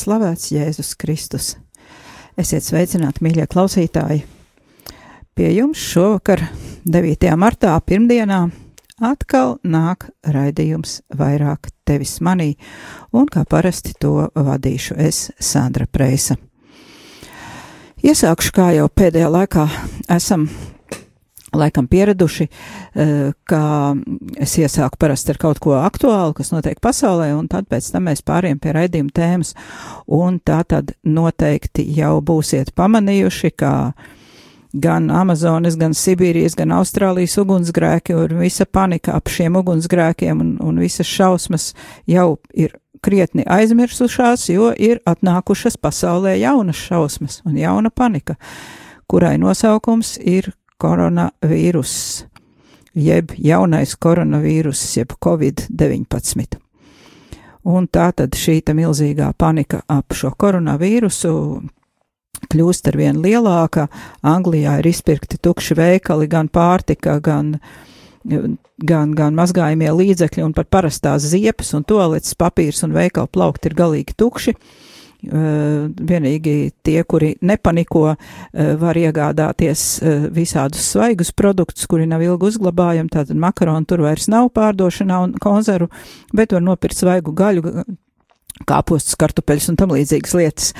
slavēts Jēzus Kristus. Esiet sveicināti, mīļie klausītāji! Pie jums šovakar, 9. martā, pirmdienā, atkal nāk raidījums vairāk tevis manī, un kā parasti to vadīšu es, Sandra Preisa. Iesākšu, kā jau pēdējā laikā esam laikam pieraduši, eh, ka es iesāku parasti ar kaut ko aktuālu, kas notiek pasaulē, un tad pēc tam mēs pāriem pie raidījuma tēmas, un tā tad noteikti jau būsiet pamanījuši, ka gan Amazonas, gan Sibīrijas, gan Austrālijas ugunsgrēki un visa panika ap šiem ugunsgrēkiem un, un visas šausmas jau ir krietni aizmirsušās, jo ir atnākušas pasaulē jaunas šausmas un jauna panika, kurai nosaukums ir koronavīruss, jeb jaunais koronavīruss, jeb covid-19. Un tā tad šī milzīgā panika ap šo koronavīrusu kļūst ar vien lielāka. Anglijā ir izpirkti tukši veikali, gan pārtika, gan, gan, gan mazgājumie līdzekļi, un pat parastās ziepes un toaletes papīrs un veikalu plaukti ir galīgi tukši. Uh, vienīgi tie, kuri nepaniko, uh, var iegādāties uh, visādus svaigus produktus, kuri nav ilgi uzglabājami, tātad makaronu tur vairs nav pārdošanā un konzervu, bet var nopirkt svaigu gaļu, kāpostus, kartupeļus un tam līdzīgas lietas.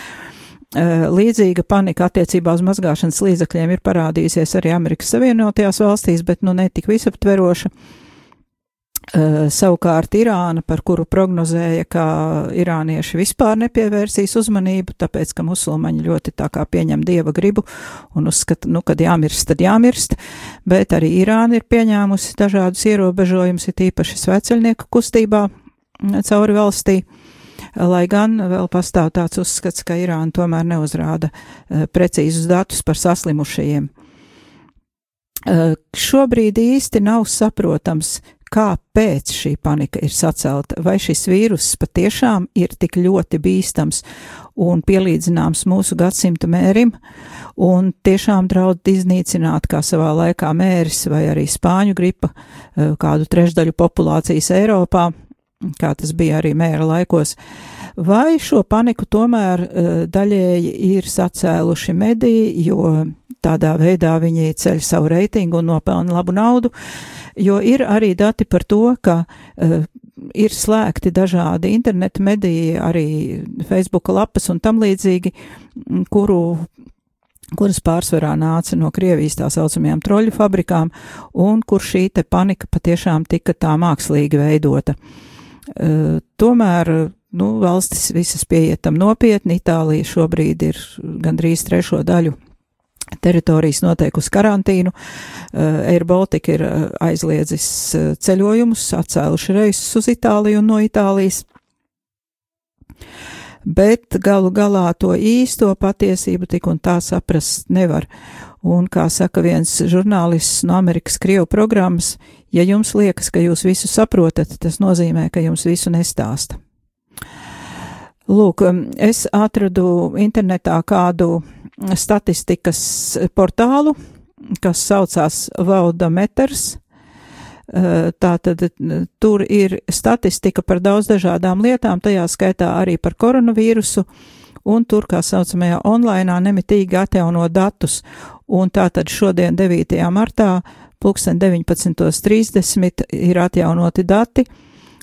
Līdzīga panika attiecībā uz mazgāšanas līdzekļiem ir parādījusies arī Amerikas Savienotajās valstīs, bet nu netik visaptveroša. Uh, savukārt Irāna, par kuru prognozēja, ka irānieši vispār nepievērsīs uzmanību, tāpēc, ka musulmaņi ļoti tā kā pieņem dieva gribu un uzskata, nu, kad jāmirst, tad jāmirst, bet arī Irāna ir pieņēmusi dažādus ierobežojumus, ir tīpaši sveceļnieku kustībā cauri valstī. Lai gan vēl pastāv tāds uzskats, ka Irāna tomēr neuzrāda uh, precīzus datus par saslimušajiem. Uh, šobrīd īsti nav saprotams, kāpēc šī panika ir sacelta, vai šis vīruss patiešām ir tik ļoti bīstams un pielīdzināms mūsu gadsimta mērim, un tiešām draud iznīcināt, kā savā laikā mēris vai arī spāņu gripa, kādu trešdaļu populācijas Eiropā, kā tas bija arī mēra laikos, vai šo paniku tomēr daļēji ir sacēluši mediji, jo tādā veidā viņi ceļ savu reitingu un nopelna labu naudu, jo ir arī dati par to, ka uh, ir slēgti dažādi interneta mediji, arī Facebook lapas un tam līdzīgi, kuru kuras pārsvarā nāca no Krievijas tā saucamajām troļu fabrikām, un kur šī te panika patiešām tika tā mākslīgi veidota. Uh, tomēr, nu, valstis visas pieietam nopietni, Itālija šobrīd ir gandrīz trešo daļu teritorijas noteikusi karantīnu. Air Baltica ir aizliedzis ceļojumus, atcēluši reisus uz Itāliju un no Itālijas. Bet galu galā to īsto patiesību tik un tā saprast nevar. Un, kā saka viens žurnālists no Amerikas Krievu programmas, ja jums liekas, ka jūs visu saprotat, tas nozīmē, ka jums visu nestāsta. Lūk, es atradu internetā kādu statistikas portālu, kas saucās Valdametrs. Tātad tur ir statistika par daudz dažādām lietām, tajā skaitā arī par koronavīrusu, un tur, kā saucamajā online, nemitīgi atjauno datus. Un tātad šodien, 9. martā, pulksten 19.30 ir atjaunoti dati,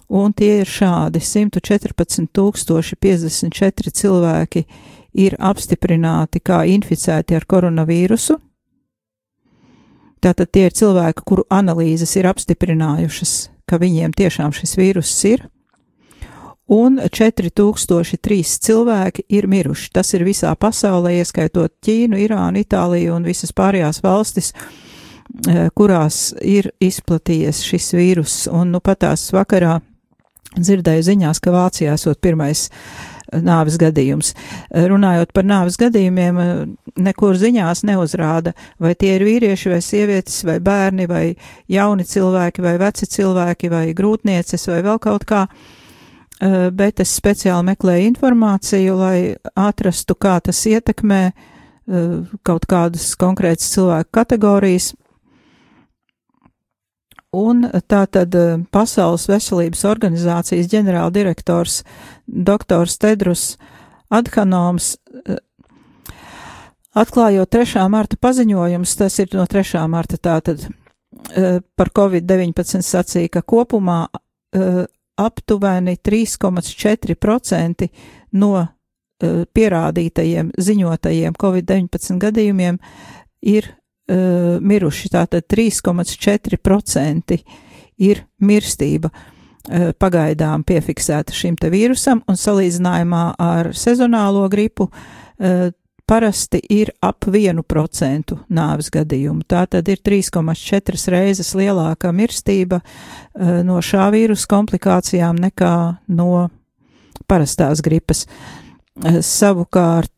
un tie ir šādi 114 054 cilvēki ir apstiprināti kā inficēti ar koronavīrusu. Tātad tie ir cilvēki, kuru analīzes ir apstiprinājušas, ka viņiem tiešām šis vīruss ir, un 4003 cilvēki ir miruši. Tas ir visā pasaulē, ieskaitot Ķīnu, Irānu, Itāliju un visas pārējās valstis, eh, kurās ir izplatījies šis vīrus, un nu patās vakarā dzirdēju ziņās, ka Vācijā esot pirmais eh, nāves gadījums. Eh, Runājot par nāves gadījumiem, eh, nekur ziņās neuzrāda, vai tie ir vīrieši vai sievietes vai bērni vai jauni cilvēki vai veci cilvēki vai grūtnieces vai vēl kaut kā. Bet es speciāli meklēju informāciju, lai atrastu, kā tas ietekmē kaut kādas konkrētas cilvēku kategorijas. Un tā tad eh, Pasaules veselības organizācijas ģenerāldirektors dr. Tedrus Adhanoms eh, atklājot 3. marta paziņojums, tas ir no 3. marta tātad eh, par Covid-19 sacīja, ka kopumā aptuveni 3,4% no pierādītajiem ziņotajiem Covid-19 gadījumiem ir uh, miruši. Tātad 3,4% ir mirstība uh, pagaidām piefiksēta šim te vīrusam, un salīdzinājumā ar sezonālo gripu uh, parasti ir ap 1% nāves gadījumu. Tā tad ir 3,4 reizes lielāka mirstība no šā vīrusa komplikācijām nekā no parastās gripas. Savukārt,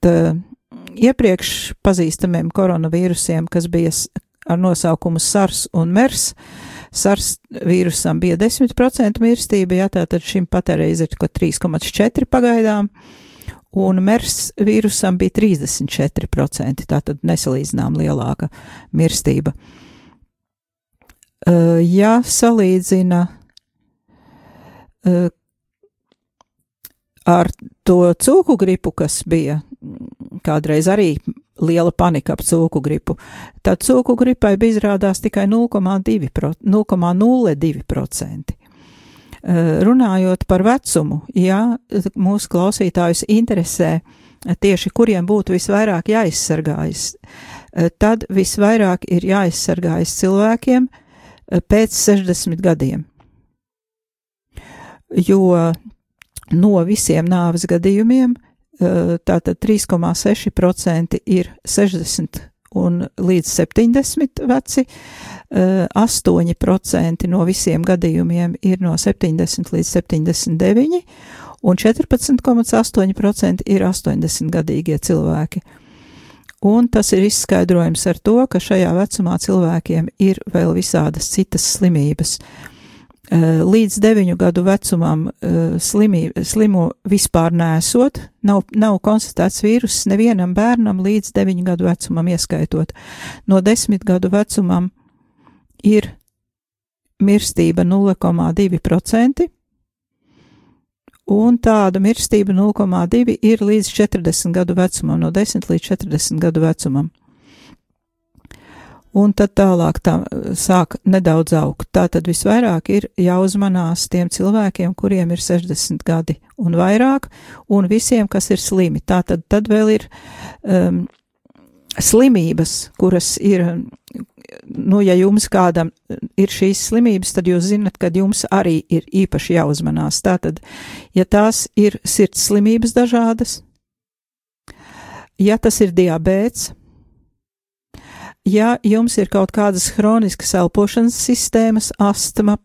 iepriekš pazīstamiem koronavīrusiem, kas bija ar nosaukumu SARS un MERS. SARS vīrusam bija 10% mirstība, jā, tātad šim patēreiz ir kaut 3,4 pagaidām, un MERS vīrusam bija 34%, tātad nesalīdzinām lielāka mirstība. Uh, ja salīdzina uh, ar to cūku gripu, kas bija kādreiz arī liela panika ap cūku gripu, tad cūku gripai bija izrādās tikai 0,2 pro- 0,02%. Eh, Runājot par vecumu, ja mūsu klausītājus interesē tieši kuriem būtu visvairāk jāizsargājas, eh, tad visvairāk ir jāizsargājas cilvēkiem eh, pēc 60 gadiem. Jo no visiem nāves gadījumiem eh, tātad 3,6% ir 60 un līdz 70 veci, eh, 8% no visiem gadījumiem ir no 70 līdz 79, un 14,8% ir 80 gadīgie cilvēki. Un tas ir izskaidrojums ar to, ka šajā vecumā cilvēkiem ir vēl visādas citas slimības. Eh, Līdz 9 gadu vecumam eh, slimī, slimu vispār nesot, nav, nav konstatēts vīruss nevienam bērnam līdz 9 gadu vecumam ieskaitot. No 10 gadu vecumam ir mirstība 0,2%, un tāda mirstība 0,2 ir līdz 40 gadu vecumam, no 10 līdz 40 gadu vecumam. Un tad tālāk tā sāk nedaudz augt. Tā tad visvairāk ir jāuzmanās tiem cilvēkiem, kuriem ir 60 gadi un vairāk, un visiem, kas ir slimi. Tā tad, tad vēl ir um, slimības, kuras ir, nu, ja jums kādam ir šīs slimības, tad jūs zinat, ka jums arī ir īpaši jāuzmanās. Tātad, ja tās ir sirds slimības dažādas, ja tas ir diabēts, ja jums ir kaut kādas hroniskas elpošanas sistēmas, astma,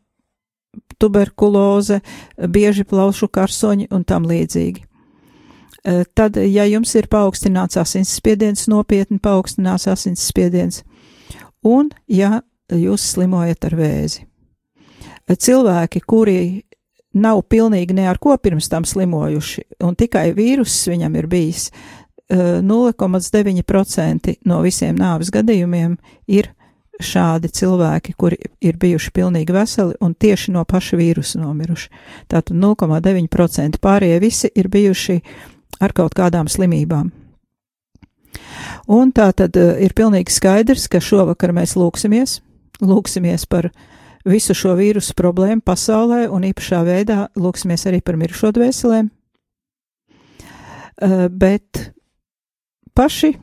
tuberkuloze, bieži plaušu karsoņi un tam līdzīgi. Eh, Tad, ja jums ir paaugstināts asinsspiediens, nopietni paaugstināts asinsspiediens, un ja jūs slimojat ar vēzi. Cilvēki, kuri nav pilnīgi ne ar ko pirms tam slimojuši, un tikai vīruss viņam ir bijis, 0,9% no visiem nāves gadījumiem ir šādi cilvēki, kuri ir bijuši pilnīgi veseli un tieši no paša vīrusa nomiruši. Tātad 0,9% pārējie visi ir bijuši ar kaut kādām slimībām. Un tā tad eh, ir pilnīgi skaidrs, ka šovakar mēs lūksimies, lūksimies par visu šo vīrusu problēmu pasaulē un īpašā veidā lūksimies arī par mirušo dvēselēm. Eh, Bet paši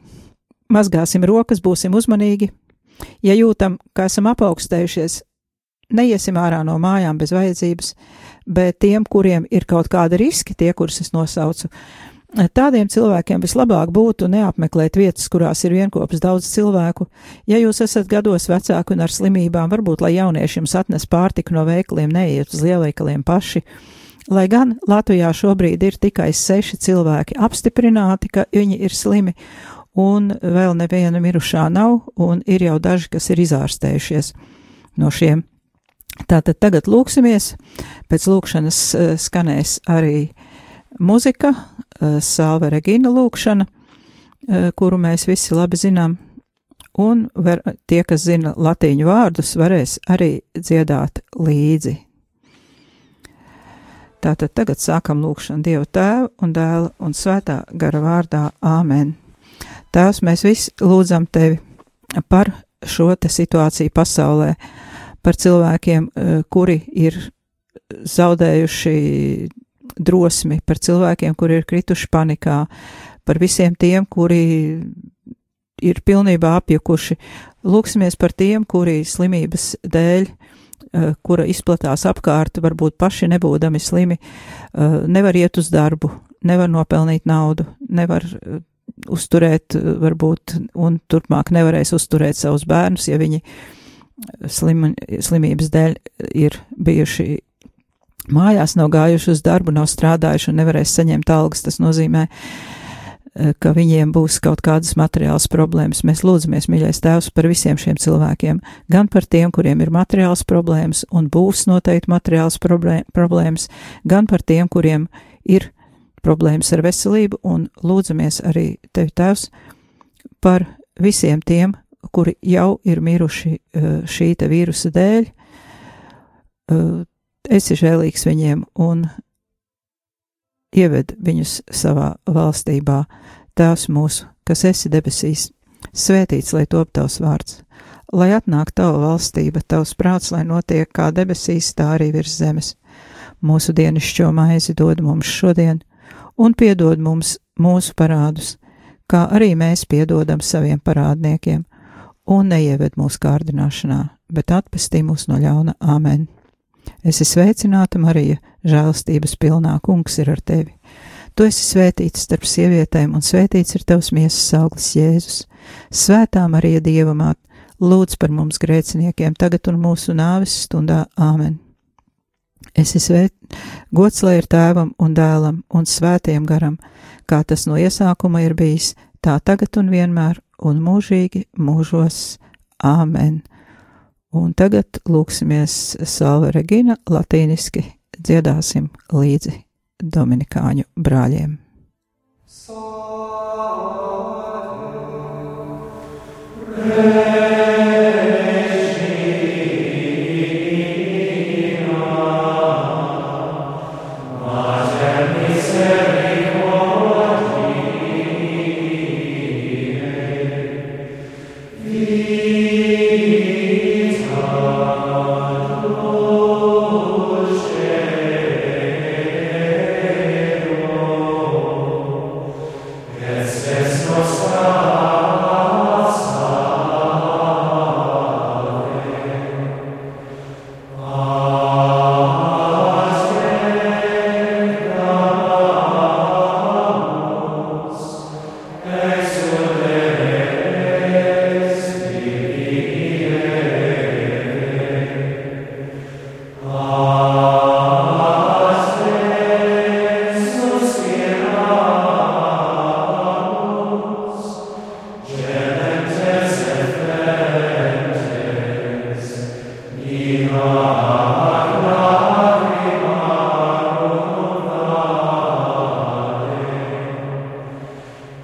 mazgāsim rokas, būsim uzmanīgi. Ja jūtam, ka esam apaugstējušies, neiesim ārā no mājām bez vajadzības, bet tiem, kuriem ir kaut kāda riski, tie, kurus es nosaucu, Tādiem cilvēkiem vislabāk būtu neapmeklēt vietas, kurās ir vienopus daudz cilvēku. Ja jūs esat gados vecāki un ar slimībām, varbūt, lai jaunieši jums atnes pārtiku no veikaliem, neiet uz lielveikaliem paši. Lai gan Latvijā šobrīd ir tikai seši cilvēki apstiprināti, ka viņi ir slimi, un vēl neviena mirušā nav, un ir jau daži, kas ir izārstējušies no šiem. Tātad tagad lūksimies, pēc lūkšanas uh, skanēs arī muzika, Eh, Salve Regina lūkšana, eh, kuru mēs visi labi zinām, un ver, tie, kas zina latīņu vārdus, varēs arī dziedāt līdzi. Tātad tagad sākam lūkšanu Dievu Tēvu un Dēla un Svētā gara vārdā Āmen. Tēvs, mēs visi lūdzam Tevi par šo te situāciju pasaulē, par cilvēkiem, eh, kuri ir zaudējuši drosmi, par cilvēkiem, kuri ir krituši panikā, par visiem tiem, kuri ir pilnībā apjukuši. Lūksimies par tiem, kuri slimības dēļ, eh, kura izplatās apkārt, varbūt paši nebūdami slimi, eh, nevar iet uz darbu, nevar nopelnīt naudu, nevar eh, uzturēt, varbūt, un turpmāk nevarēs uzturēt savus bērnus, ja viņi slim, slimības dēļ ir bijuši mājās nav gājuši uz darbu, nav strādājuši un nevarēs saņemt algas. Tas nozīmē, eh, ka viņiem būs kaut kādas materiālas problēmas. Mēs lūdzamies, mīļais Tēvs, par visiem šiem cilvēkiem, gan par tiem, kuriem ir materiāls problēmas un būs noteikti materiāls problēmas, gan par tiem, kuriem ir problēmas ar veselību, un lūdzamies arī Tevi, Tēvs, par visiem tiem, kuri jau ir miruši eh, šī te vīrusa dēļ, eh, esi žēlīgs viņiem un ieved viņus savā valstībā. Tēvs mūsu, kas esi debesīs, svētīts lai top tavs vārds, lai atnāk tava valstība, tavs prāts, lai notiek kā debesīs, tā arī virs zemes. Mūsu dienascho maizi dod mums šodien, un piedod mums mūsu parādus, kā arī mēs piedodam saviem parādniekiem, un neieved mūsu kārdināšanā, bet atpestī mūs no ļauna Āmen. Esi sveicināta, Marija, žēlstības pilnā kungs ir ar tevi. Tu esi svētīts starp sievietēm, un svētīts ir tavs miesas auglis Jēzus. Svētā Marija, Dieva māt, lūdz par mums grēciniekiem, tagad un mūsu nāves stundā Āmen. Es esmu svēt, gods lai ir tēvam un dēlam un svētiem garam, kā tas no iesākuma ir bijis, tā tagad un vienmēr un mūžīgi mūžos. Āmen! Un tagad lūksimies Salve Regina latīniski dziedāsim līdzi Dominikāņu brāļiem. Salve.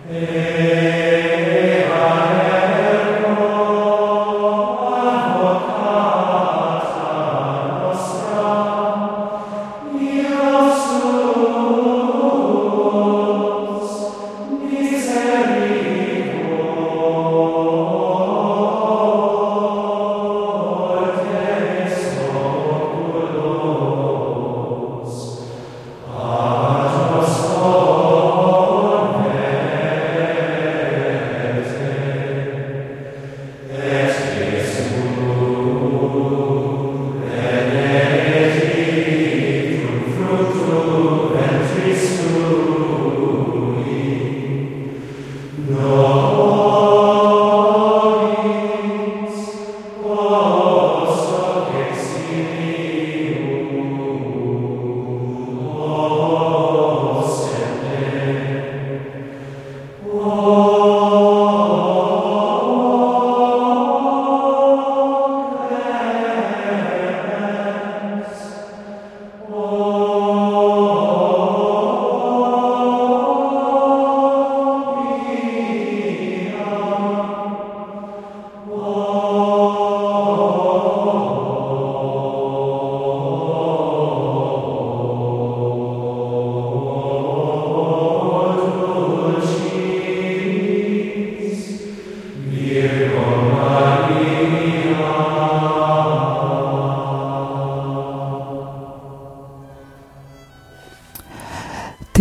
Amen.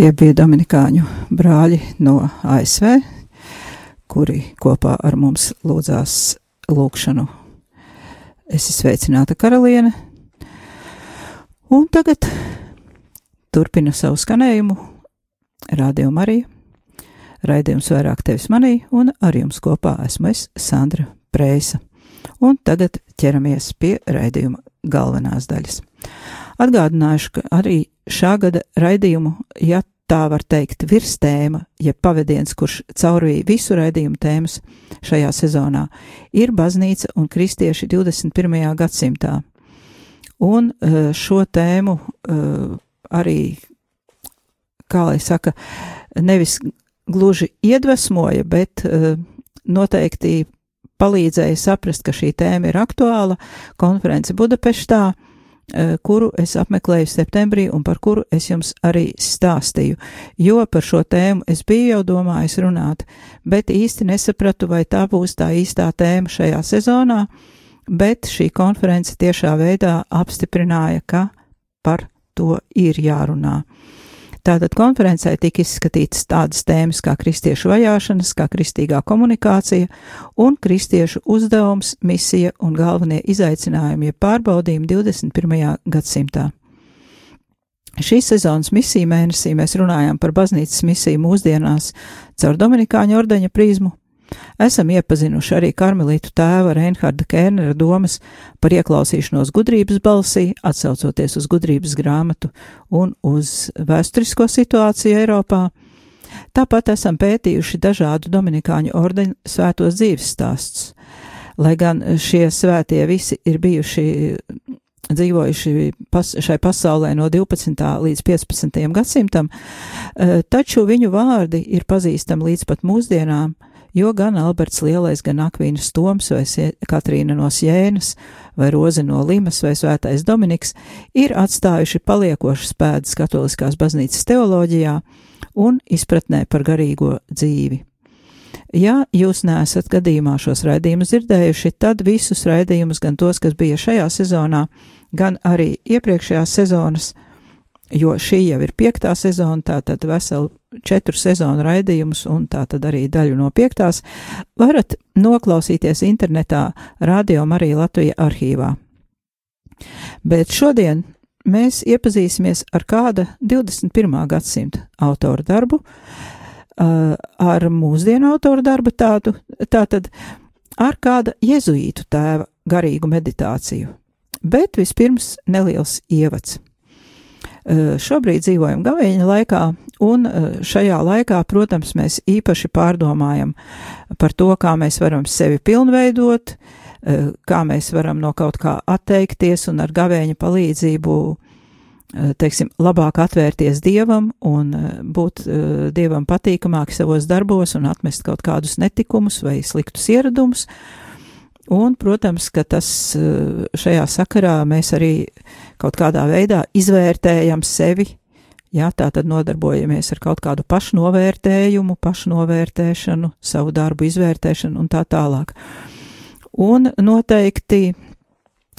Tie bija Dominikāņu brāļi no ASV, kuri kopā ar mums lūdzās lūgšanu. Es esmu sveicināta karaliene, un tagad turpina savu skanējumu Radio Marija. Raidījums vairāk tevis manī, un ar jums kopā esmu es, Sandra Prēsa. Un tagad ķeramies pie raidījuma galvenās daļas. Atgādināšu, ka arī šā gada raidījumu, ja tā var teikt, virstēma, jeb pavadiens, kurš caurvīja visu raidījumu tēmas šajā sezonā, ir baznīca un kristieši 21. gadsimtā. Un eh, šo tēmu eh, arī, kā lai saka, nevis gluži iedvesmoja, bet eh, noteikti palīdzēja saprast, ka šī tēma ir aktuāla konference Budapeštā, kuru es apmeklēju septembrī un par kuru es jums arī stāstīju, jo par šo tēmu es biju jau domājis runāt, bet īsti nesapratu, vai tā būs tā īstā tēma šajā sezonā, bet šī konference tiešā veidā apstiprināja, ka par to ir jārunā. Tātad konferencē tika izskatītas tādas tēmas kā kristiešu vajāšanas, kā kristīgā komunikācija un kristiešu uzdevums, misija un galvenie izaicinājumi, ja pārbaudījumi 21. gadsimtā. Šīs sezonas misiju mēnesī mēs runājām par baznīcas misiju mūsdienās caur Dominikāņu ordeņa prizmu, Esam iepazinuši arī karmelītu tēva Reinharda Kērnera domas par ieklausīšanos gudrības balsī, atsaucoties uz gudrības grāmatu un uz vēsturisko situāciju Eiropā. Tāpat esam pētījuši dažādu dominikāņu ordeņu svētos dzīves stāstus. Lai gan šie svētie visi ir bijuši dzīvojuši pas, šai pasaulē no 12. līdz 15. gadsimtam, eh, taču viņu vārdi ir pazīstami līdz pat mūsdienām, jo gan Alberts Lielais, gan Akvīnas Toms vai Katrīna no Sjēnas vai Roze no Limas vai Svētais Dominiks ir atstājuši paliekošas pēdas katoliskās baznīcas teoloģijā un izpratnē par garīgo dzīvi. Ja jūs neesat gadījumā šos raidījumus dzirdējuši, tad visus raidījumus, gan tos, kas bija šajā sezonā, gan arī iepriekšējās sezonas, jo šī jau ir piektā sezona, tātad veselu četru sezonu raidījumus un tātad arī daļu no piektās, varat noklausīties internetā Radio Marija Latvija arhīvā. Bet šodien mēs iepazīsimies ar kāda 21. gadsimta autora darbu, ar mūsdienu autora darbu tādu, tātad ar kāda jezuītu tēva garīgu meditāciju. Bet vispirms neliels ievads. Šobrīd dzīvojam gavēņa laikā, un eh, šajā laikā, protams, mēs īpaši pārdomājam par to, kā mēs varam sevi pilnveidot, eh, kā mēs varam no kaut kā atteikties un ar gavēņa palīdzību, teiksim, labāk atvērties dievam un būt dievam patīkamāk savos darbos un atmest kaut kādus netikumus vai sliktus ieradumus. Un, protams, ka tas šajā sakarā mēs arī kaut kādā veidā izvērtējam sevi, jā, tā tad nodarbojamies ar kaut kādu pašnovērtējumu, pašnovērtēšanu, savu darbu izvērtēšanu un tā tālāk. Un noteikti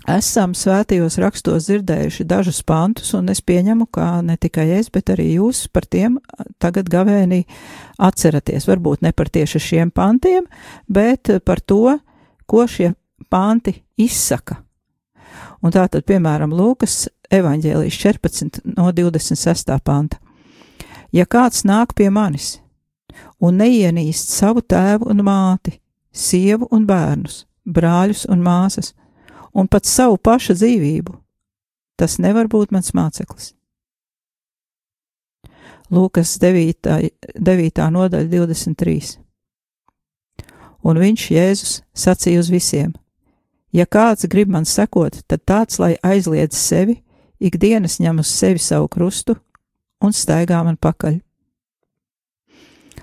esam svētajos rakstos dzirdējuši dažus pantus, un es pieņemu, ka ne tikai es, bet arī jūs par tiem tagad gavēnī atceraties. Varbūt ne par tieši šiem pantiem, bet par to, ko šie panti izsaka. Un tā tad, piemēram, Lūkas evaņģēlijas 14 no 26. panta. Ja kāds nāk pie manis un neienīst savu tēvu un māti, sievu un bērnus, brāļus un māsas, un pat savu pašu dzīvību, tas nevar būt mans māceklis. Lūkas 9. 9. nodaļa 23 un viņš, Jēzus, sacīja uz visiem: Ja kāds grib man sekot, tad tāds, lai aizliedz sevi, ikdienas ņem uz sevi savu krustu un staigā man pakaļ.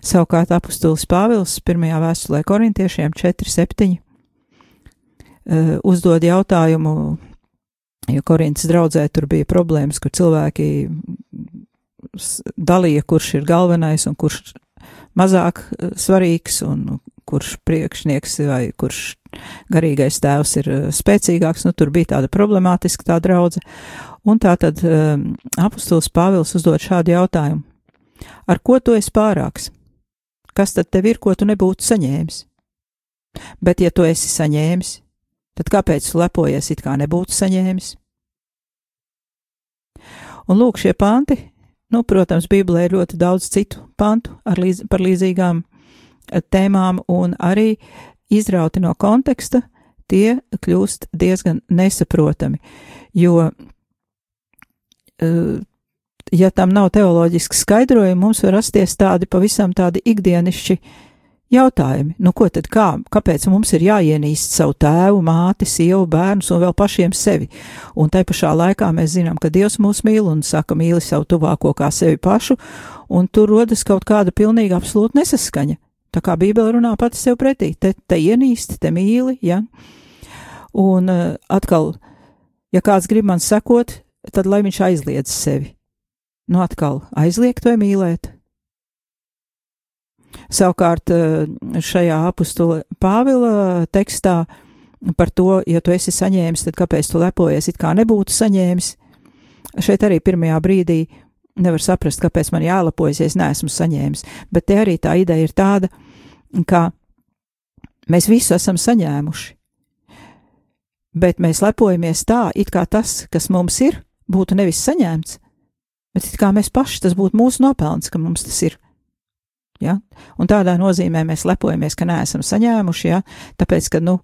Savukārt apustulis Pāvils pirmajā vēstulē korintiešiem 4.7. Uh, uzdod jautājumu, jo Korintas draudzē tur bija problēmas, kur cilvēki dalīja, kurš ir galvenais un kurš mazāk uh, svarīgs un kurš priekšnieks vai kurš garīgais tēvs ir eh, spēcīgāks, nu tur bija tāda problemātiska tā draudze. Un tā tad um, apustulis Pāvils uzdod šādu jautājumu. Ar ko tu esi pārāks? Kas tad tev ir, ko tu nebūtu saņēmis? Bet, ja tu esi saņēmis, tad kāpēc tu lepojies, it kā nebūtu saņēmis? Un lūk, šie panti, nu, protams, Bībelē ir ļoti daudz citu pantu līdz, par līdzīgām eh, tēmām, un arī izrauti no konteksta, tie kļūst diezgan nesaprotami, jo, eh, ja tam nav teoloģiski skaidrojumi, mums var rasties tādi pavisam tādi ikdienišķi Jautājumi, nu ko tad kā, kāpēc mums ir jāienīst savu tēvu, māti, sievu, bērnus un vēl pašiem sevi? Un tai pašā laikā mēs zinām, ka Dievs mūs mīl un saka mīli savu tuvāko kā sevi pašu, un tur rodas kaut kāda pilnīga absolūta nesaskaņa. Tā kā Bībele runā pati sev pretī, te, te ienīsti, te mīli, ja? Un uh, atkal, ja kāds grib man sekot, tad lai viņš aizliedz sevi. Nu atkal, aizliegt vai mīlēt? Savukārt eh, šajā apustula Pāvila tekstā par to, ja tu esi saņēmis, tad kāpēc tu lepojies, it kā nebūtu saņēmis. Šeit arī pirmajā brīdī nevar saprast, kāpēc man jālepojas, ja es neesmu saņēmis, bet te arī tā ideja ir tāda, ka mēs visu esam saņēmuši, bet mēs lepojamies tā, it kā tas, kas mums ir, būtu nevis saņemts, bet it kā mēs paši tas būtu mūsu nopelns, ka mums tas ir. Ja? Un tādā nozīmē mēs lepojamies, ka neesam saņēmuši, ja? tāpēc, ka, nu,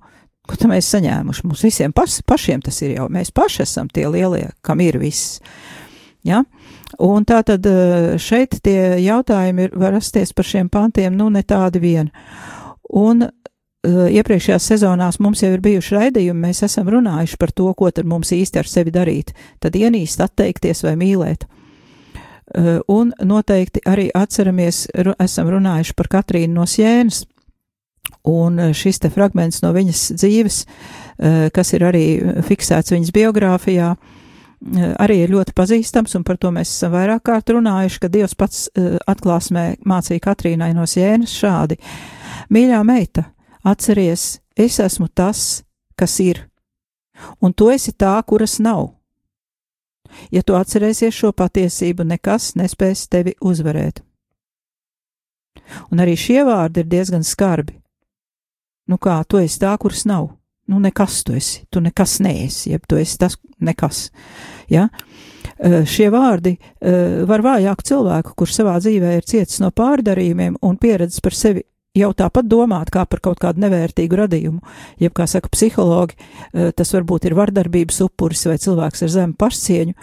ko tam mēs saņēmuši? Mums visiem pas, pašiem tas ir jau, mēs paši esam tie lielie, kam ir viss. Ja? Un tā tad eh, šeit tie jautājumi ir, var rasties par šiem pantiem, nu, ne tādi vien. Un uh, iepriekšējās sezonās mums jau ir bijuši raidījumi, mēs esam runājuši par to, ko tad mums īsti ar sevi darīt. Tad ienīst, atteikties vai mīlēt. Eh, un noteikti arī atceramies, esam runājuši par Katrīnu no Sienas, un eh, šis te fragments no viņas dzīves, eh, kas ir arī fiksēts viņas biogrāfijā, arī ir ļoti pazīstams, un par to mēs esam vairāk kārt runājuši, ka Dievs pats atklāsmē mācīja Katrīnai no Sienas šādi: Mīļā meita, atceries, es esmu tas, kas ir, un tu esi tā, kuras nav Ja tu atcerēsies šo patiesību, nekas nespēs tevi uzvarēt. Un arī šie vārdi ir diezgan skarbi. Nu kā, tu esi tā, kuras nav. Nu, nekas tu esi, tu nekas neesi, jeb tu esi tas nekas. Ja? Uh, šie vārdi uh, var vājāku cilvēku, kurš savā dzīvē ir cietis no pārdarījumiem un pieredzes par sevi jau tāpat domāt kā par kaut kādu nevērtīgu radījumu. Jeb, kā saka psihologi, eh, tas varbūt ir vardarbības upuris vai cilvēks ar zemu pašcieņu.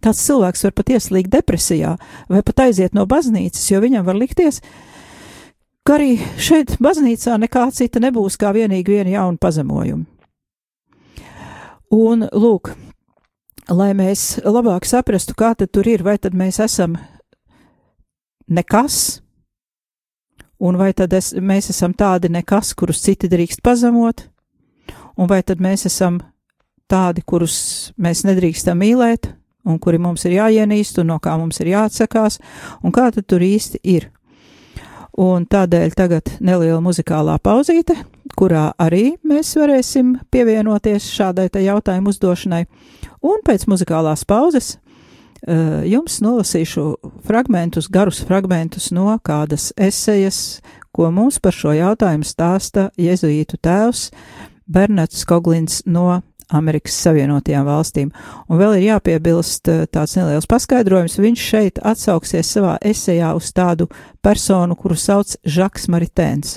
Tāds cilvēks var pat ieslīgt depresijā vai pat aiziet no baznīcas, jo viņam var likties, ka arī šeit baznīcā nekā cita nebūs kā vienīgi viena jauna pazemojuma. Un lūk, lai mēs labāk saprastu, kā tad tur ir, vai tad mēs esam nekas, Un vai tad es, mēs esam tādi nekas, kurus citi drīkst pazemot, un vai tad mēs esam tādi, kurus mēs nedrīkstam mīlēt, un kuri mums ir jāienīst, un no kā mums ir jāatsakās, un kā tad tur īsti ir. Un tādēļ tagad neliela muzikālā pauzīte, kurā arī mēs varēsim pievienoties šādai jautājumu uzdošanai, un pēc muzikālās pauzes Eh, jums nolasīšu fragmentus, garus fragmentus no kādas esejas, ko mums par šo jautājumu stāsta jezuītu tēvs Bernats Koglins no Amerikas Savienotajām valstīm. Un vēl ir jāpiebilst eh, tāds neliels paskaidrojums. Viņš šeit atsauksies savā esejā uz tādu personu, kuru sauc Žaks Maritēns.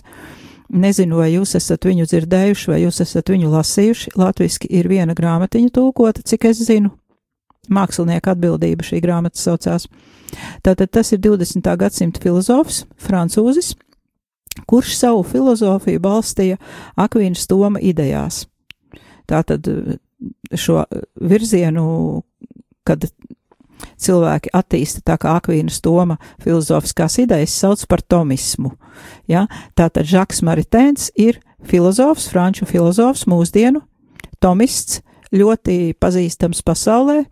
Nezinu, vai jūs esat viņu dzirdējuši, vai jūs esat viņu lasījuši. Latviski ir viena grāmatiņa tulkota, cik es zinu, mākslinieka atbildība šī grāmata saucās. Tātad tas ir 20. gadsimta filozofs, francūzis, kurš savu filozofiju balstīja Akvīnas Toma idejās. Tātad šo virzienu, kad cilvēki attīsta tā kā Akvīnas Toma filozofiskās idejas, sauc par tomismu. Ja? Tātad Žaks Maritēns ir filozofs, franču filozofs, mūsdienu tomists, ļoti pazīstams pasaulē,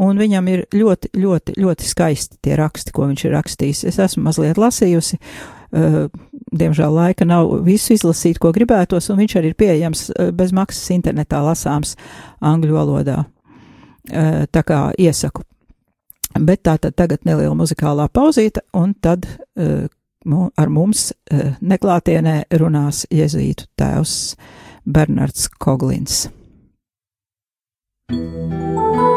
un viņam ir ļoti, ļoti, ļoti skaisti tie raksti, ko viņš ir rakstījis. Es esmu mazliet lasījusi, uh, diemžēl laika nav visu izlasīt, ko gribētos, un viņš arī ir pieejams uh, bez maksas internetā lasāms angļu valodā. Uh, tā kā iesaku. Bet tā tad tagad neliela muzikālā pauzīte, un tad uh, ar mums uh, neklātienē runās Jēzītu tēvs Bernards Koglins. Kas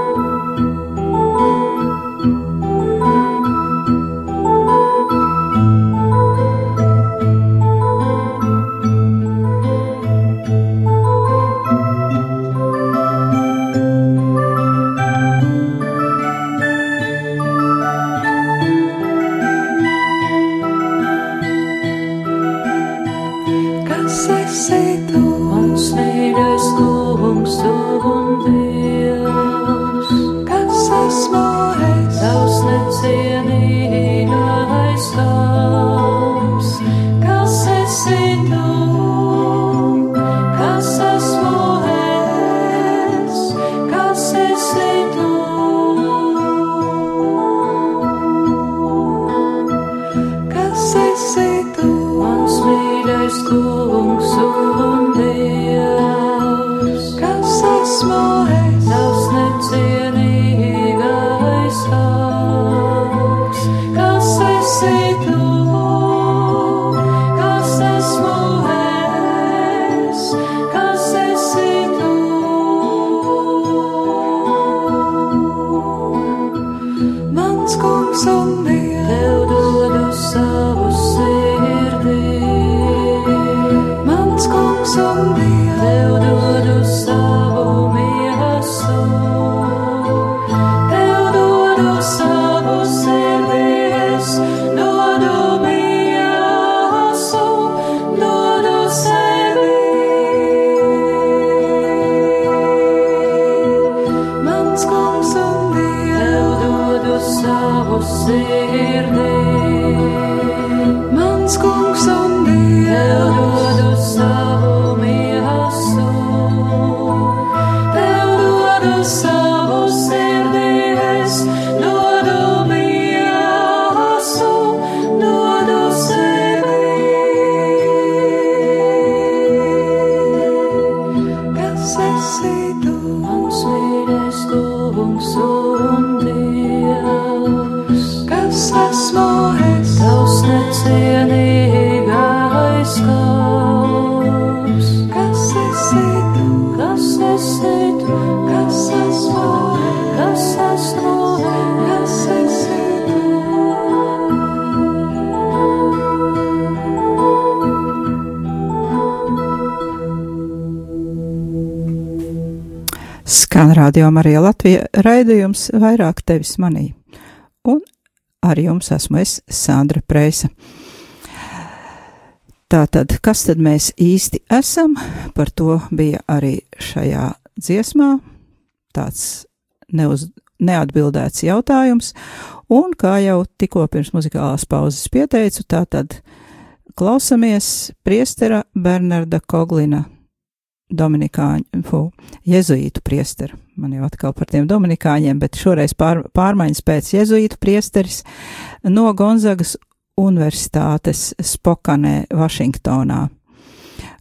Skan radio Marija Latvija raidījums vairāk tevis manī. Un ar jums esmu es, Sandra Preisa. Tātad, kas tad mēs īsti esam? Par to bija arī šajā dziesmā tāds neuz, neatbildēts jautājums. Un kā jau tikko pirms muzikālās pauzes pieteicu, tātad klausamies priestera Bernarda Koglina Dominikāņu, fu, jezuītu priesteru. Man jau atkal par tiem dominikāņiem, bet šoreiz pār, pārmaiņas pēc jezuītu priesteris no Gonzagas Universitātes Spokanē, Vašingtonā.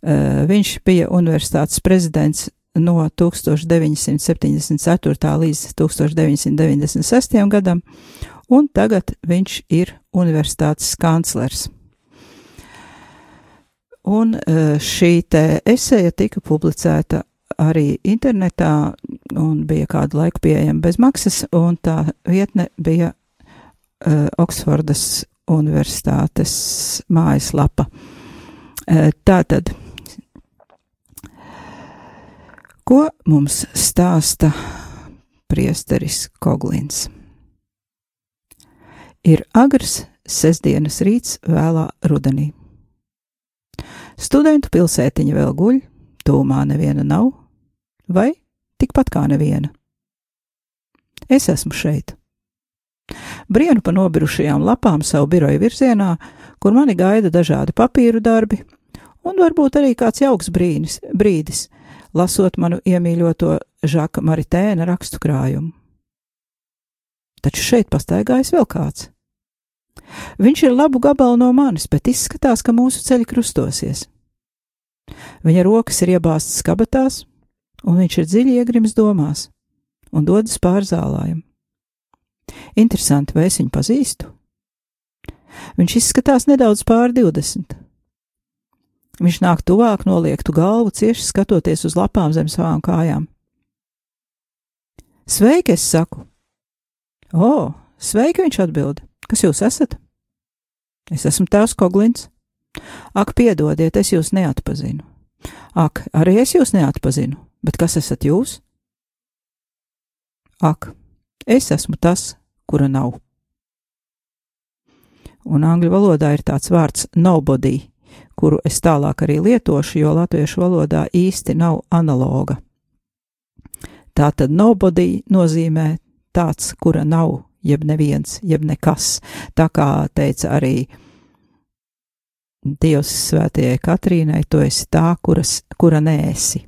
Uh, viņš bija universitātes prezidents no 1974. līdz 1996. gadam, un tagad viņš ir universitātes kanclers. Un eh, šī te eseja tika publicēta arī internetā un bija kādu laiku pieejama bez maksas, un tā vietne bija uh, Oksfordas Universitātes mājaslapa. Uh, tātad, ko mums stāsta priesteris Koglins? Ir agrs sestdienas rīts vēlā rudenī. Studentu pilsētiņa vēl guļ, tūmā neviena nav, vai tikpat kā neviena. Es esmu šeit. Brienu pa nobirušajām lapām savu biroju virzienā, kur mani gaida dažādi papīru darbi, un varbūt arī kāds jauks brīnis, brīdis, lasot manu iemīļoto Žaka Maritēna rakstu krājumu. Taču šeit pastaigājas vēl kāds. Viņš ir labu gabalu no manis, bet izskatās, ka mūsu ceļi krustosies. Viņa rokas ir iebāztas kabatās, un viņš ir dziļi iegrims domās un dodas pāri zālājam. Interesanti, vai es viņu pazīstu? Viņš izskatās nedaudz pār 20. Viņš nāk tuvāk, noliektu galvu, cieši skatoties uz lapām zem savām kājām. Sveiki, es saku. O, sveiki, viņš atbild. Kas jūs esat? Es esmu tēvs Koglins. Ak, piedodiet, es jūs neatpazinu. Ak, arī es jūs neatpazinu, bet kas esat jūs? Ak, es esmu tas, kura nav. Un angļu valodā ir tāds vārds nobody, kuru es tālāk arī lietošu, jo latviešu valodā īsti nav analoga. Tā tad nobody nozīmē tāds, kura nav, jeb neviens, jeb nekas. Tā kā teica arī Dievs svētajai Katrīnai, tu esi tā, kuras, kura nēsi.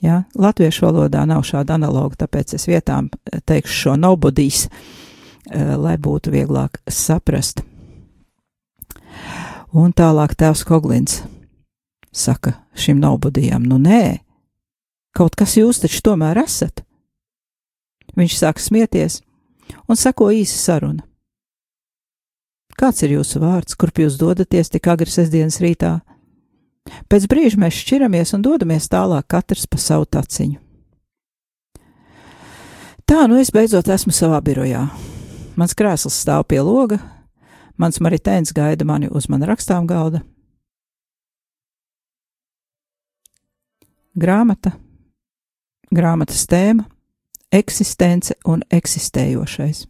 Ja? Latviešu valodā nav šāda analoga, tāpēc es vietām teikšu šo nobodīs, eh, lai būtu vieglāk saprast. Un tālāk tēvs Koglins saka šim nobodījām, nu nē, kaut kas jūs taču tomēr esat. Viņš sāk smieties un sako īsa saruna. Kāds ir jūsu vārds, kurp jūs dodaties tik agri sestdienas rītā? Pēc brīža mēs šķiramies un dodamies tālāk katrs pa savu taciņu. Tā nu es beidzot esmu savā birojā. Mans krēsls stāv pie loga, Mans maritēns gaida mani uz mana rakstām galda. Grāmata, grāmatas tēma, eksistence un eksistējošais.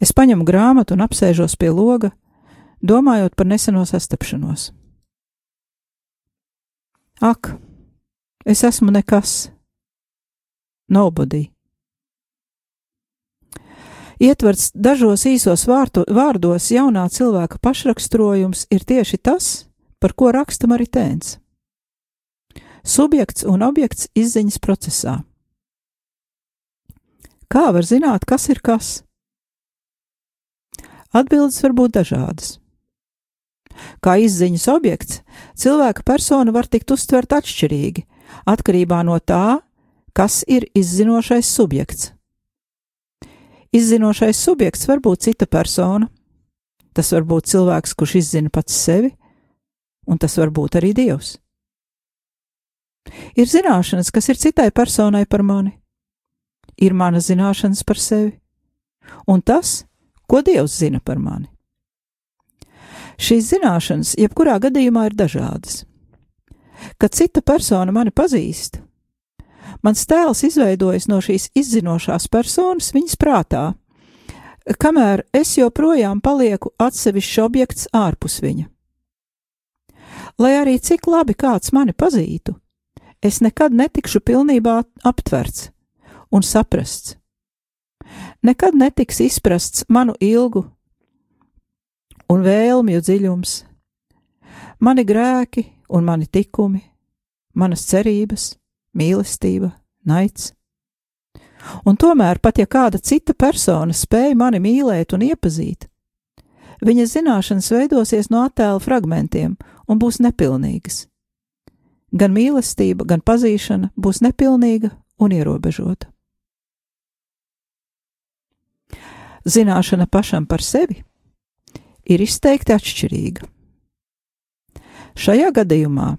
Es paņemu grāmatu un apsēžos pie loga, domājot par neseno sastapšanos. Ak, es esmu nekas, nobody. Ietverts dažos īsos vārtu, vārdos jaunā cilvēka pašraksturojums ir tieši tas, par ko raksta Maritēns. Subjekts un objekts izziņas procesā. Kā var zināt, kas ir kas? Atbildes var būt dažādas. Kā izziņas objekts, cilvēka persona var tikt uztvert atšķirīgi, atkarībā no tā, kas ir izzinošais subjekts. Izzinošais subjekts var būt cita persona, tas var būt cilvēks, kurš izzina pats sevi, un tas var būt arī Dievs. Ir zināšanas, kas ir citai personai par mani, ir mana zināšanas par sevi, un tas, ko Dievs zina par mani. Šīs zināšanas, jebkurā gadījumā, ir dažādas. Kad cita persona mani pazīst, Mans tēls izveidojas no šīs izzinošās personas viņas prātā, kamēr es joprojām palieku atsevišķs objekts ārpus viņa. Lai arī cik labi kāds mani pazītu, es nekad netikšu pilnībā aptverts un saprasts. Nekad netiks izprasts manu ilgu un vēlmju dziļums, mani grēki un mani tikumi, manas cerības, mīlestība, naids. Un tomēr, pat ja kāda cita persona spēja mani mīlēt un iepazīt, viņa zināšanas veidosies no attēla fragmentiem un būs nepilnīgas. Gan mīlestība, gan pazīšana būs nepilnīga un ierobežota. Zināšana pašam par sevi ir izteikti atšķirīga. Šajā gadījumā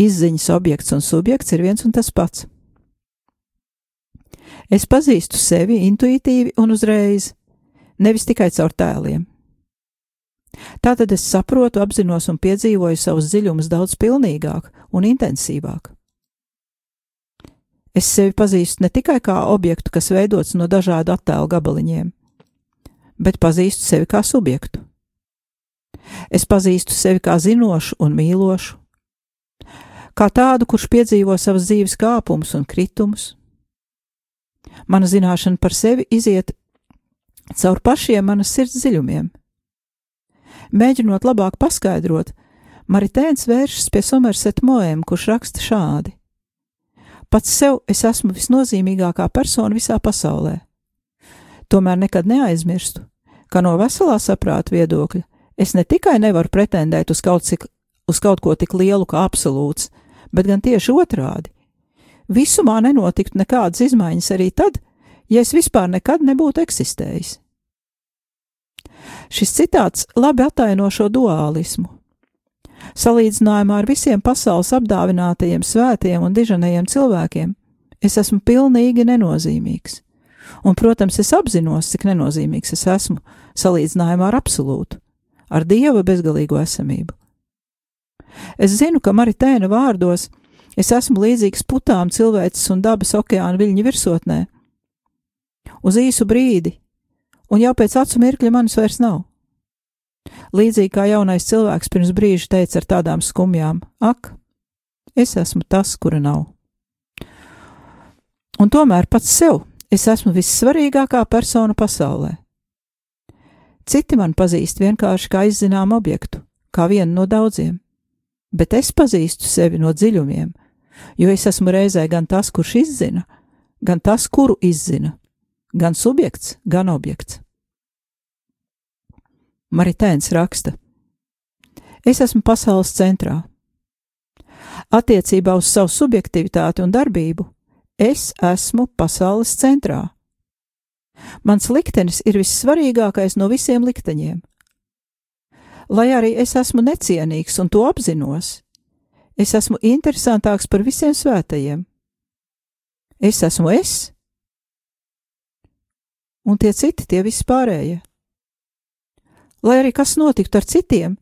izziņas objekts un subjekts ir viens un tas pats. Es pazīstu sevi intuitīvi un uzreiz, nevis tikai caur tēliem. Tātad es saprotu, apzinos un piedzīvoju savus dziļumus daudz pilnīgāk un intensīvāk. Es sevi pazīstu ne tikai kā objektu, kas veidots no dažādu attēlu gabaliņiem, bet pazīstu sevi kā subjektu. Es pazīstu sevi kā zinošu un mīlošu, kā tādu, kurš piedzīvo savas dzīves kāpumus un kritumus. Mana zināšana par sevi iziet caur pašiem manas sirds dziļumiem. Mēģinot labāk paskaidrot, Maritēns vēršas pie Somerseta Moēm, kurš raksta šādi: Pats sev es esmu visnozīmīgākā persona visā pasaulē. Tomēr nekad neaizmirstu, ka no veselā saprāta viedokļa es ne tikai nevaru pretendēt uz kaut, cik, uz kaut ko tik lielu kā absolūts, bet gan tieši otrādi. Visumā nenotiktu nekādas izmaiņas arī tad, ja es vispār nekad nebūtu eksistējis. Šis citāts labi ataino šo duālismu. Salīdzinājumā ar visiem pasaules apdāvinātajiem svētiem un diženajiem cilvēkiem, es esmu pilnīgi nenozīmīgs. Un, protams, es apzinos, cik nenozīmīgs es esmu salīdzinājumā ar absolūtu, ar dieva bezgalīgo esamību. Es zinu, ka Maritēna vārdos es esmu līdzīgs putām cilvēces un dabas okeāna viļņu virsotnē. Uz īsu brīdi, un jau pēc acu mirkļa manis vairs nav. Līdzīgi kā jaunais cilvēks pirms brīža teica ar tādām skumjām: Ak, es esmu tas, kura nav. Un tomēr pats sev es esmu vissvarīgākā persona pasaulē. Citi man pazīst vienkārši kā izzināmu objektu, kā vienu no daudziem, bet es pazīstu sevi no dziļumiem, jo es esmu reizē gan tas, kurš izzina, gan tas, kuru izzina, gan subjekts, gan objekts. Maritēns raksta: Es esmu pasaules centrā. Attiecībā uz savu subjektivitāti un darbību es esmu pasaules centrā. Mans liktenis ir vissvarīgākais no visiem likteņiem. Lai arī es esmu necienīgs un to apzinos, es esmu interesantāks par visiem svētajiem. Es esmu es, un tie citi, tie vispārējie. Lai arī kas notiktu ar citiem,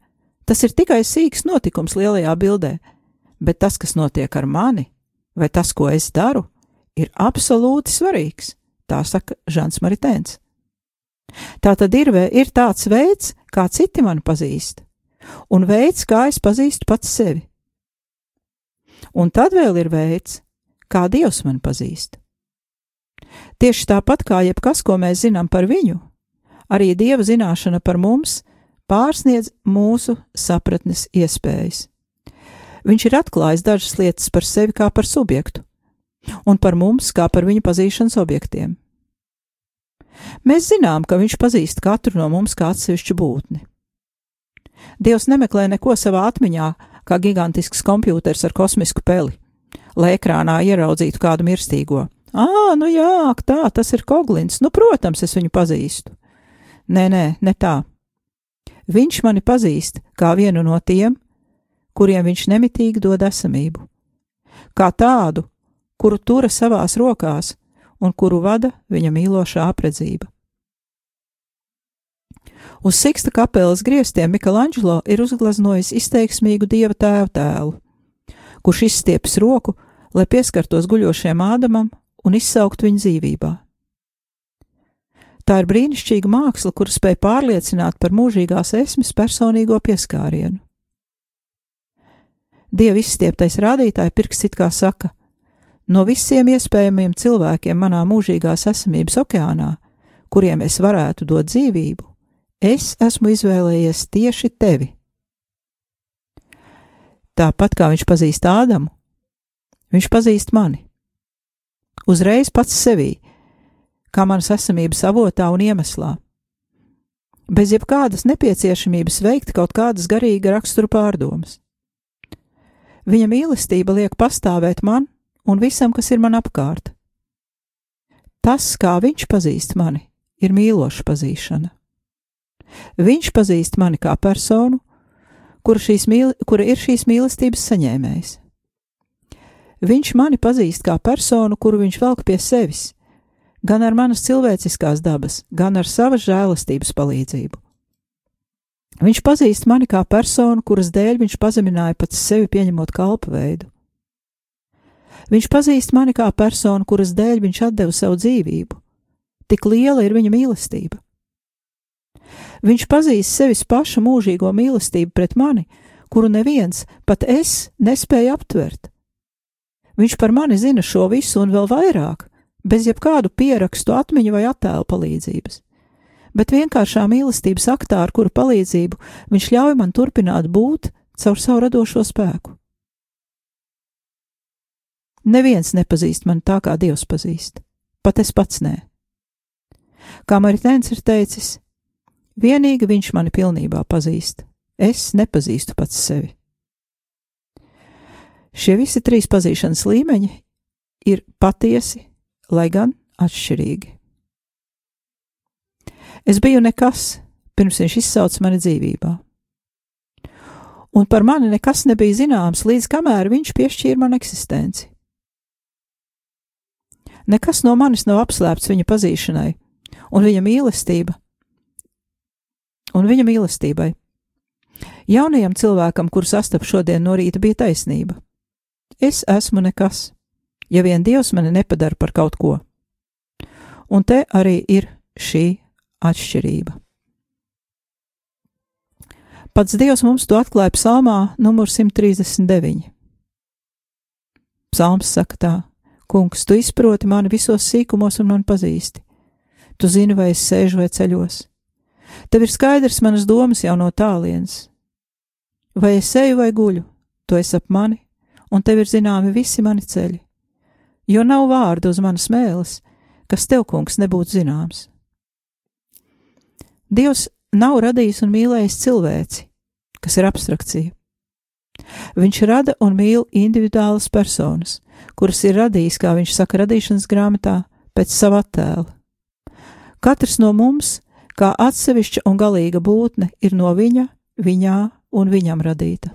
tas ir tikai sīks notikums lielajā bildē, bet tas, kas notiek ar mani, vai tas, ko es daru, ir absolūti svarīgs, tā saka Žants Maritēns. Tā tad ir, ir tāds veids, kā citi mani pazīst, un veids, kā es pazīstu pats sevi. Un tad vēl ir veids, kā Dievs man pazīst. Tieši tāpat kā jebkas, ko mēs zinām par viņu, arī Dieva zināšana par mums pārsniedz mūsu sapratnes iespējas. Viņš ir atklājis dažas lietas par sevi kā par subjektu, un par mums kā par viņa pazīšanas objektiem. Mēs zinām, ka viņš pazīst katru no mums kā atsevišķu būtni. Dievs nemeklē neko savā atmiņā, kā gigantisks kompjuters ar kosmisku peli, lai ekrānā ieraudzītu kādu mirstīgo. Ā, nu jā, tā, tas ir Koglins, nu, protams, es viņu pazīstu. Nē, nē, ne tā. Viņš mani pazīst kā vienu no tiem, kuriem viņš nemitīgi dod esamību, kā tādu, kuru tura savās rokās un kuru vada viņa mīlošā apredzība. Uz Siksta kapelas griestiem Michelangelo ir uzgleznojis izteiksmīgu dieva tēva tēlu, kurš izstieps roku, lai pieskartos guļošajam ādamam un izsaukt viņu dzīvībā. Tā ir brīnišķīga māksla, kur spēj pārliecināt par mūžīgās esmes personīgo pieskārienu. Dieva izstieptais rādītāja pirksts it kā saka: No visiem iespējamiem cilvēkiem manā mūžīgās esamības okeānā, kuriem es varētu dot dzīvību, es esmu izvēlējies tieši tevi. Tāpat kā viņš pazīst Ādamu, viņš pazīst mani uzreiz pats sevī, kā manas esamības avotā un iemeslā. Bez jebkādas nepieciešamības veikt kaut kādas garīga rakstura pārdomas. Viņa mīlestība liek pastāvēt man un visam, kas ir man apkārt. Tas, kā viņš pazīst mani, ir mīloša pazīšana. Viņš pazīst mani kā personu, kura, mīl, kura ir šīs mīlestības saņēmējs. Viņš mani pazīst kā personu, kuru viņš velk pie sevis, gan ar manas cilvēciskās dabas, gan ar savas žēlastības palīdzību. Viņš pazīst mani kā personu, kuras dēļ viņš pazemināja pats sevi pieņemot kalpu veidu. Viņš pazīst mani kā personu, kuras dēļ viņš deva savu dzīvību. Tik liela ir viņa mīlestība. Viņš pazīst sevis paša mūžīgo mīlestību pret mani, kuru neviens, pat es, nespēja aptvert. Viņš par mani zina šo visu un vēl vairāk, bez jebkādu pierakstu, atmiņu vai attēlu palīdzības. Bet vienkāršā mīlestības aktā, ar kuru palīdzību viņš ļauj man turpināt būt caur savu radošo spēku. Neviens nepazīst mani tā, kā Dievs pazīst, pat es pats nē. Kā Maritēns ir teicis, vienīgi viņš mani pilnībā pazīst, es nepazīstu pats sevi. Šie visi trīs pazīšanas līmeņi ir patiesi, lai gan atšķirīgi. Es biju nekas, pirms viņš izsauca mani dzīvībā. Un par mani nekas nebija zināms, līdz kamēr viņš piešķīra man eksistenci. Nekas no manis nav apslēpts viņa pazīšanai, un viņa mīlestība, un viņa mīlestībai. Jaunajam cilvēkam, kuru sastapu šodien no rīta, bija taisnība. Es esmu nekas, ja vien Dievs mani nepadara par kaut ko. Un te arī ir šī atšķirība. Pats Dievs mums to atklāja psalmā numur 139. Psalms saka tā: Kungs, tu izproti mani visos sīkumos un man pazīsti. Tu zini, vai es sēžu vai ceļos. Tev ir skaidrs manas domas jau no tālienes. Vai es eju vai guļu, tu esi ap mani, un tev ir zināmi visi mani ceļi. Jo nav vārdu uz manas mēles, kas tev, kungs, nebūtu zināms. Dievs nav radījis un mīlējis cilvēci, kas ir abstrakcija. Viņš rada un mīl individuālas personas, kuras ir radījis, kā viņš saka, radīšanas grāmatā, pēc sava attēla. Katrs no mums, kā atsevišķa un galīga būtne, ir no viņa, viņā un viņam radīta.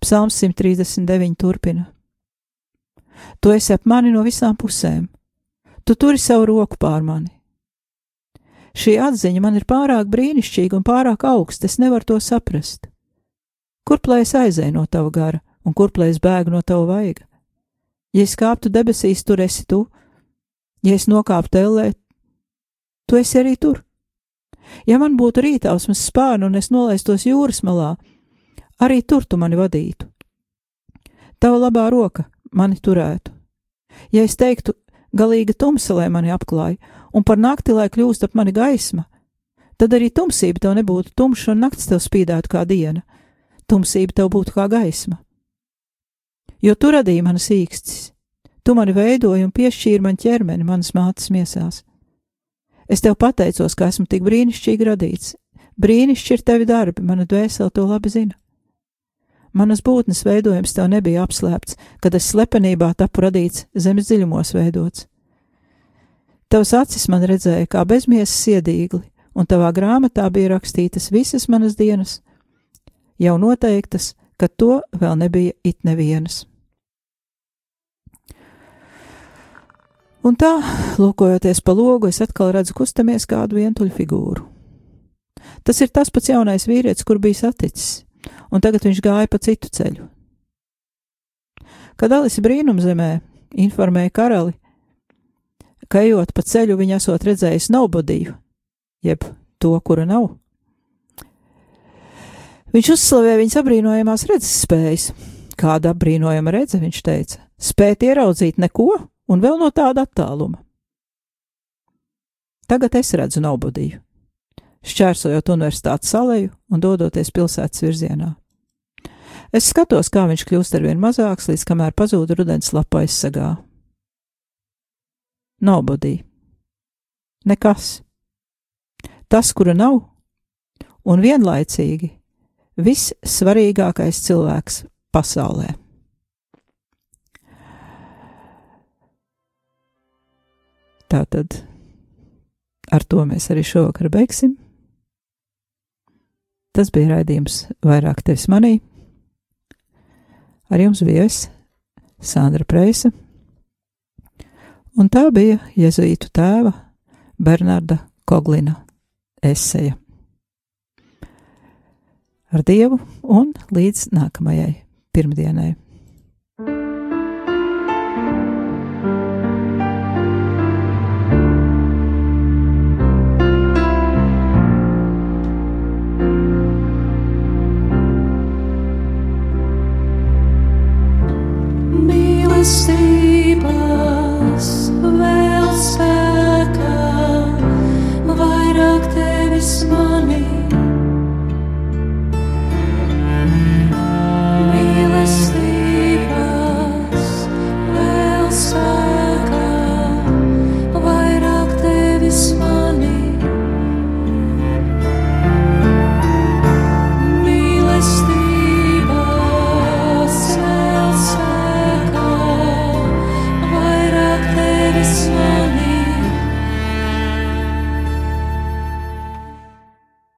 Psalms 139 turpina: Tu esi ap mani no visām pusēm, tu turi savu roku pār mani Šī atziņa man ir pārāk brīnišķīga un pārāk augsta, es nevaru to saprast. Kurp lai es aizēju no tava gara, un kurp lai es bēgu no tava vaiga? Ja es kāptu debesīs, tur esi tu, ja es nokāptu ellē, tu esi arī tur. Ja man būtu rītausmas spārni un es nolaistos jūras malā, arī tur tu mani vadītu. Tava labā roka mani turētu. Ja es teiktu, galīga tumsa, lai mani apklāj, un par nakti, lai kļūst ap mani gaisma, tad arī tumsība tev nebūtu tumša un naktis tev spīdētu kā diena, tumsība tev būtu kā gaisma. Jo tu radīji manas īkstis, tu mani veidoji un piešķīri man ķermeni manas mātes miesās. Es tev pateicos, ka esmu tik brīnišķīgi radīts. Brīnišķīgi ir tevi darbi, mana dvēsele to labi zina. Manas būtnes veidojums tev nebija apslēpts, kad es slepenībā tapu radīts zemes dziļumos veidots. Tavs acis man redzēja kā bezmiesas iedīgli, un tavā grāmatā bija rakstītas visas manas dienas, jau noteiktas, ka to vēl nebija it nevienas. Un tā, lūkojoties pa logu, es atkal redzu kustamies kādu vientuļu figūru. Tas ir tas pats jaunais vīrietis, kur bija saticis un tagad viņš gāja pa citu ceļu. Kad Alise brīnumzemē informēja karali, ka ejot pa ceļu viņa esot redzējis nobodīju, jeb to, kura nav. Viņš uzslavēja viņas apbrīnojamās redzes spējas. Kāda apbrīnojama redze, viņš teica, spēt ieraudzīt neko un vēl no tāda attāluma. Tagad es redzu nobodīju šķērsojot universitātes aleju un dodoties pilsētas virzienā. Es skatos, kā viņš kļūst ar vien mazāks, līdz kamēr pazūd rudens lapa aizsagā. Nobody. Nekas. Tas, kura nav, un vienlaicīgi vissvarīgākais cilvēks pasaulē. Tātad ar to mēs arī šovakar beigsim. Tas bija raidījums vairāk tevis manī. Ar jums bija es, Sandra Preisa, un tā bija Jēzuītu tēva Bernarda Koglina eseja. Ar Dievu un līdz nākamajai pirmdienai.